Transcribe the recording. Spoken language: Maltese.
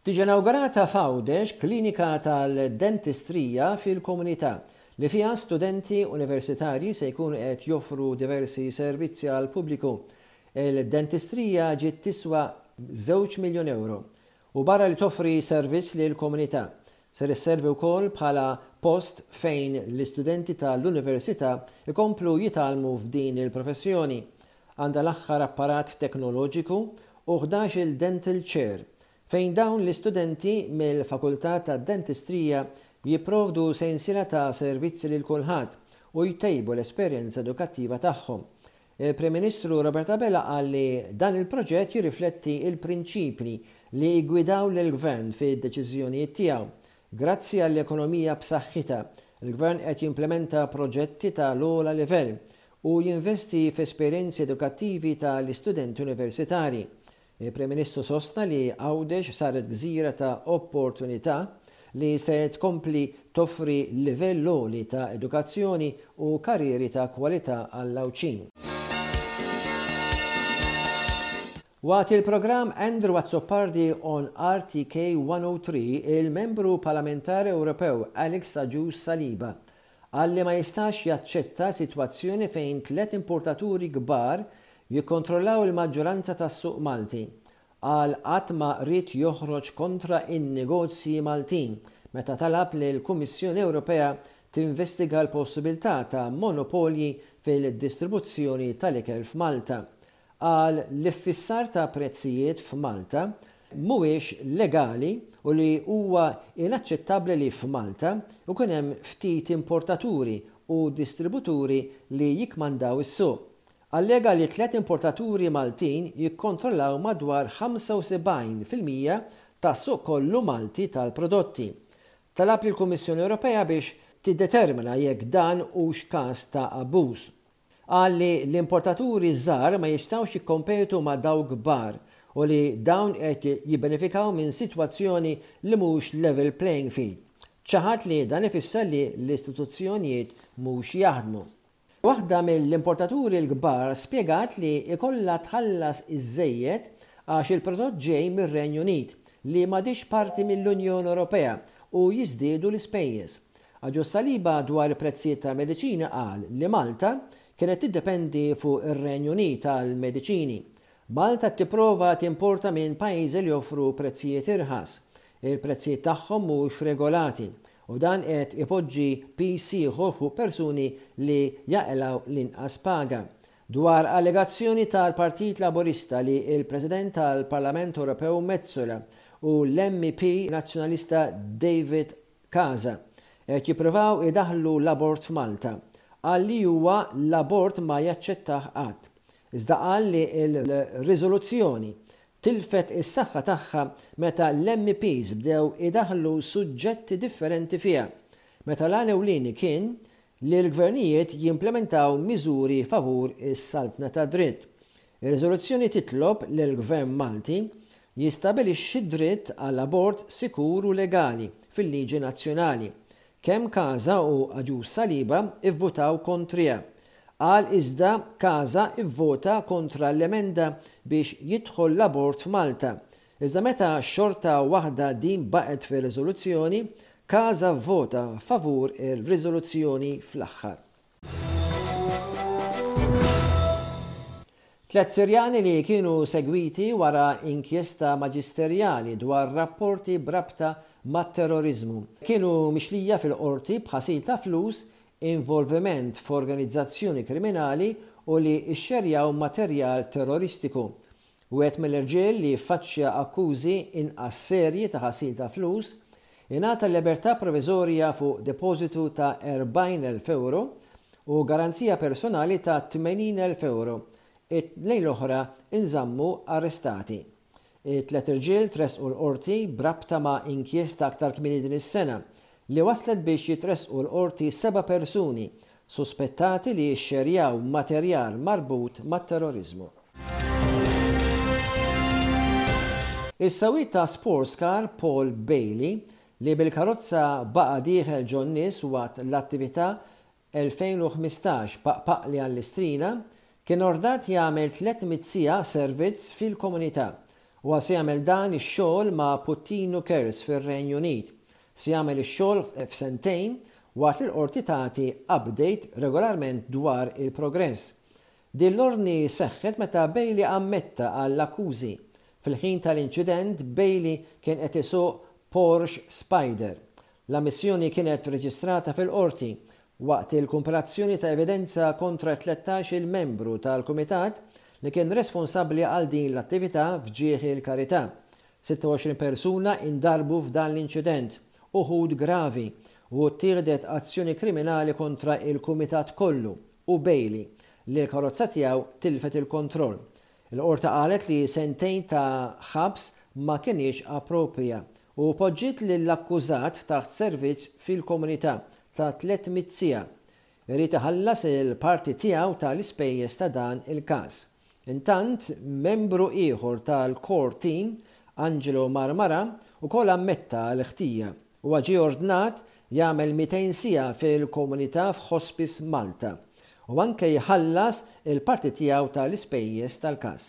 Tiġi inawgurata f'Għawdex klinika tal-dentistrija fil-komunità, li fiha studenti universitarji se jkunu qed joffru diversi servizzi għall-pubbliku. Il-dentistrija ġiet tiswa żewġ miljun ewro U barra li toffri servizz lill-komunità, ser isservi wkoll bħala post fejn l-istudenti ta' l-Università jkomplu jitgħallmu f'din il-professjoni. Għandha l-aħħar apparat teknoloġiku u ħdax-il dental chair fejn dawn l-istudenti mill-Fakultà tad-Dentistrija jipprovdu sensiela ta' servizzi lil kulħadd u jtejbu l-esperjenza edukattiva tagħhom. Il-Prim Ministru Robert Abela qal li dan il-proġett jirrifletti l-prinċipji li jiggwidaw lill-Gvern fid-deċiżjonijiet tiegħu. Grazzi għall-ekonomija b'saħħitha, il-Gvern qed jimplementa proġetti ta' l-ogħla livell u jinvesti f'esperjenzi edukattivi ta' l-istudenti universitarji. Il-Prim Ministru sostna li Għawdex saret gżira ta' opportunità li se tkompli toffri livell għoli ta' edukazzjoni u karrieri ta' kwalità għall-Għawdxin. Waqt il-programm Andrew Azzopardi on RTK 103, il-Membru Parlamentari Ewropew Alex Agius Saliba Qal li ma jistax jaċċetta sitwazzjoni fejn tliet importaturi kbar jikkontrollaw il-maġġoranza tas-suq Malti. Qal qatt ma ried joħroġ kontra n-negozji Maltin meta talab lill-Kummissjoni Ewropea tinvestiga l-possibilità ta' monopolji fil-distribuzzjoni tal-ikel f'Malta. qal li ffissar ta' prezzijiet f'Malta mhuwiex legali u li huwa inaċċettabbli li f'Malta jkun hemm ftit importaturi u distributuri li jikkmandaw is-suq. Allega li tliet importaturi Maltin jikkontrollaw madwar 75 fil-mija tas-suq kollu Malti tal-prodotti. Talab lill-Kummissjoni Ewropea biex tiddetermina jekk dan hux każ ta' abbuż. Qal li l-importaturi żgħar ma jistgħux jikkompetu ma' dawk kbar u li dawn qed jibbenefikaw minn sitwazzjoni li mhux level playing field. Ċaħad li dan ifisser li l-istituzzjonijiet mhux jaħdmu. Waħda mill-importaturi l-kbar spjegat li jkollha tħallas iżżejjed għax il-prodott ġej mir-Renju Unit, li m'għadhiex parti mill-Unjoni Ewropea u jiżdiedu l-ispejjeż. Agius Saliba dwar il-prezzijiet tal-mediċini qal li Malta kienet tiddependi fuq ir-Renju Unit għall-mediċini. Malta tipprova timporta minn pajjiżi li joffru prezzijiet irħas. Il-prezzijiet tagħhom mhux regolati u dan qed ipoġġi piż ieħor fuq persuni li jaqilgħu l-inqas paga. Dwar allegazzjoni tal-Partit Laburista li l-President tal-Parlament Ewropew Metsola u l-MEP Nazzjonalista David Casa, qed jippruvaw idaħħlu l-abort f'Malta. Qal li huwa l-abort ma jaċċettah qatt. Iżda qal li l-riżoluzzjoni tilfet is-saħħa tagħha meta l-MEPs bdew idaħħlu suġġetti differenti fiha, meta l-għan ewlieni kien li l-gvernijiet jimplimentaw miżuri favur is-saltna tad-dritt. Ir-riżoluzzjoni titlob lill-Gvern Malti jistabilixxi d-dritt għal abort sikur u legali fil-liġi nazzjonali. Kemm Casa u Agius Saliba vvotaw kontriha. Qal iżda Casa vvota kontra l-emenda biex jidħol l-abort f'Malta, Iżda meta xorta waħda din baqgħet fir-riżoluzzjoni, Casa vvota favur ir-riżoluzzjoni fl-aħħar. Tliet Sirjani li kienu segwiti wara inkjesta maġisterjali dwar rapporti b'rabta mat-terroriżmu kienu mixlija fil-Qorti b'ħasil ta' flus, involviment f'organizzazzjoni kriminali u li xxerjaw materjal terroristiku. Wieħed mill-irġiel li jiffaċċja akkużi inqas serji ta' ħasil ta' flus ingħata l-libertà proviżorja fuq depożitu ta' 40,000 ewro u garanzija personali ta' 80,000 ewro, it-tnejn l-oħra nżammu arrestati. It-tliet irġiel tressqu l-Qorti b'rabta ma' inkjesta aktar kmieni din is-sena li wasslet biex jitressqu l-Qorti seba' persuni suspettati li xxerjaw materjal marbut mat-terroriżmu. Is-sewwieq ta' sports car Paul Bailey, li bil-karozza baqa' dieħel ġon-nies waqt l-attività, 2015 Paqpaqli għall-Istrina kien ordat jagħmel 300 siegħa servizz fil-komunità. Huwa se jagħmel dan ix-xogħol ma' Puttinu Cares fir-Renju Unit. Se jagħmel ix-xogħol f'sentejn waqt li l-Qorti tagħti update regolarment dwar il-progress. Din l-ordni seħħet meta Bailey ammetta għall-akkużi. Fil-ħin tal-inċident, Bailey kien qed isuq Porsche Spyder. L-ammissjoni kienet reġistrata fil-Qorti waqt il-kumparazzjoni ta' evidenza kontra t-tlettax-il membru tal-Kumitat li kien responsabbli għal din l-attività f'ġieħ il-karità. 26 persuna indarbu f'dan l-inċident, uħud gravi, u ttieħdet azzjoni kriminali kontra l-Kumitat kollu u Bailey li l-karozza tiegħu tilfet il-kontroll. Il-Qorti qalet li sentejn ta' ħabs ma kinitx approprja u poġġiet lill-akkużat taħt servizz fil-komunità ta' 300 siegħa, irid iħallas il-parti tiegħu ta' l-ispejjeż ta' dan il-każ. Intant, membru ieħor tal-Core Team, Angelo Marmara, ukoll ammetta l-ħtija. Huwa ġie ordnat jagħmel 200 siegħa fil-komunità f'Hospice Malta u anke jħallas il-parti tiegħu ta' l-ispejjeż tal-każ.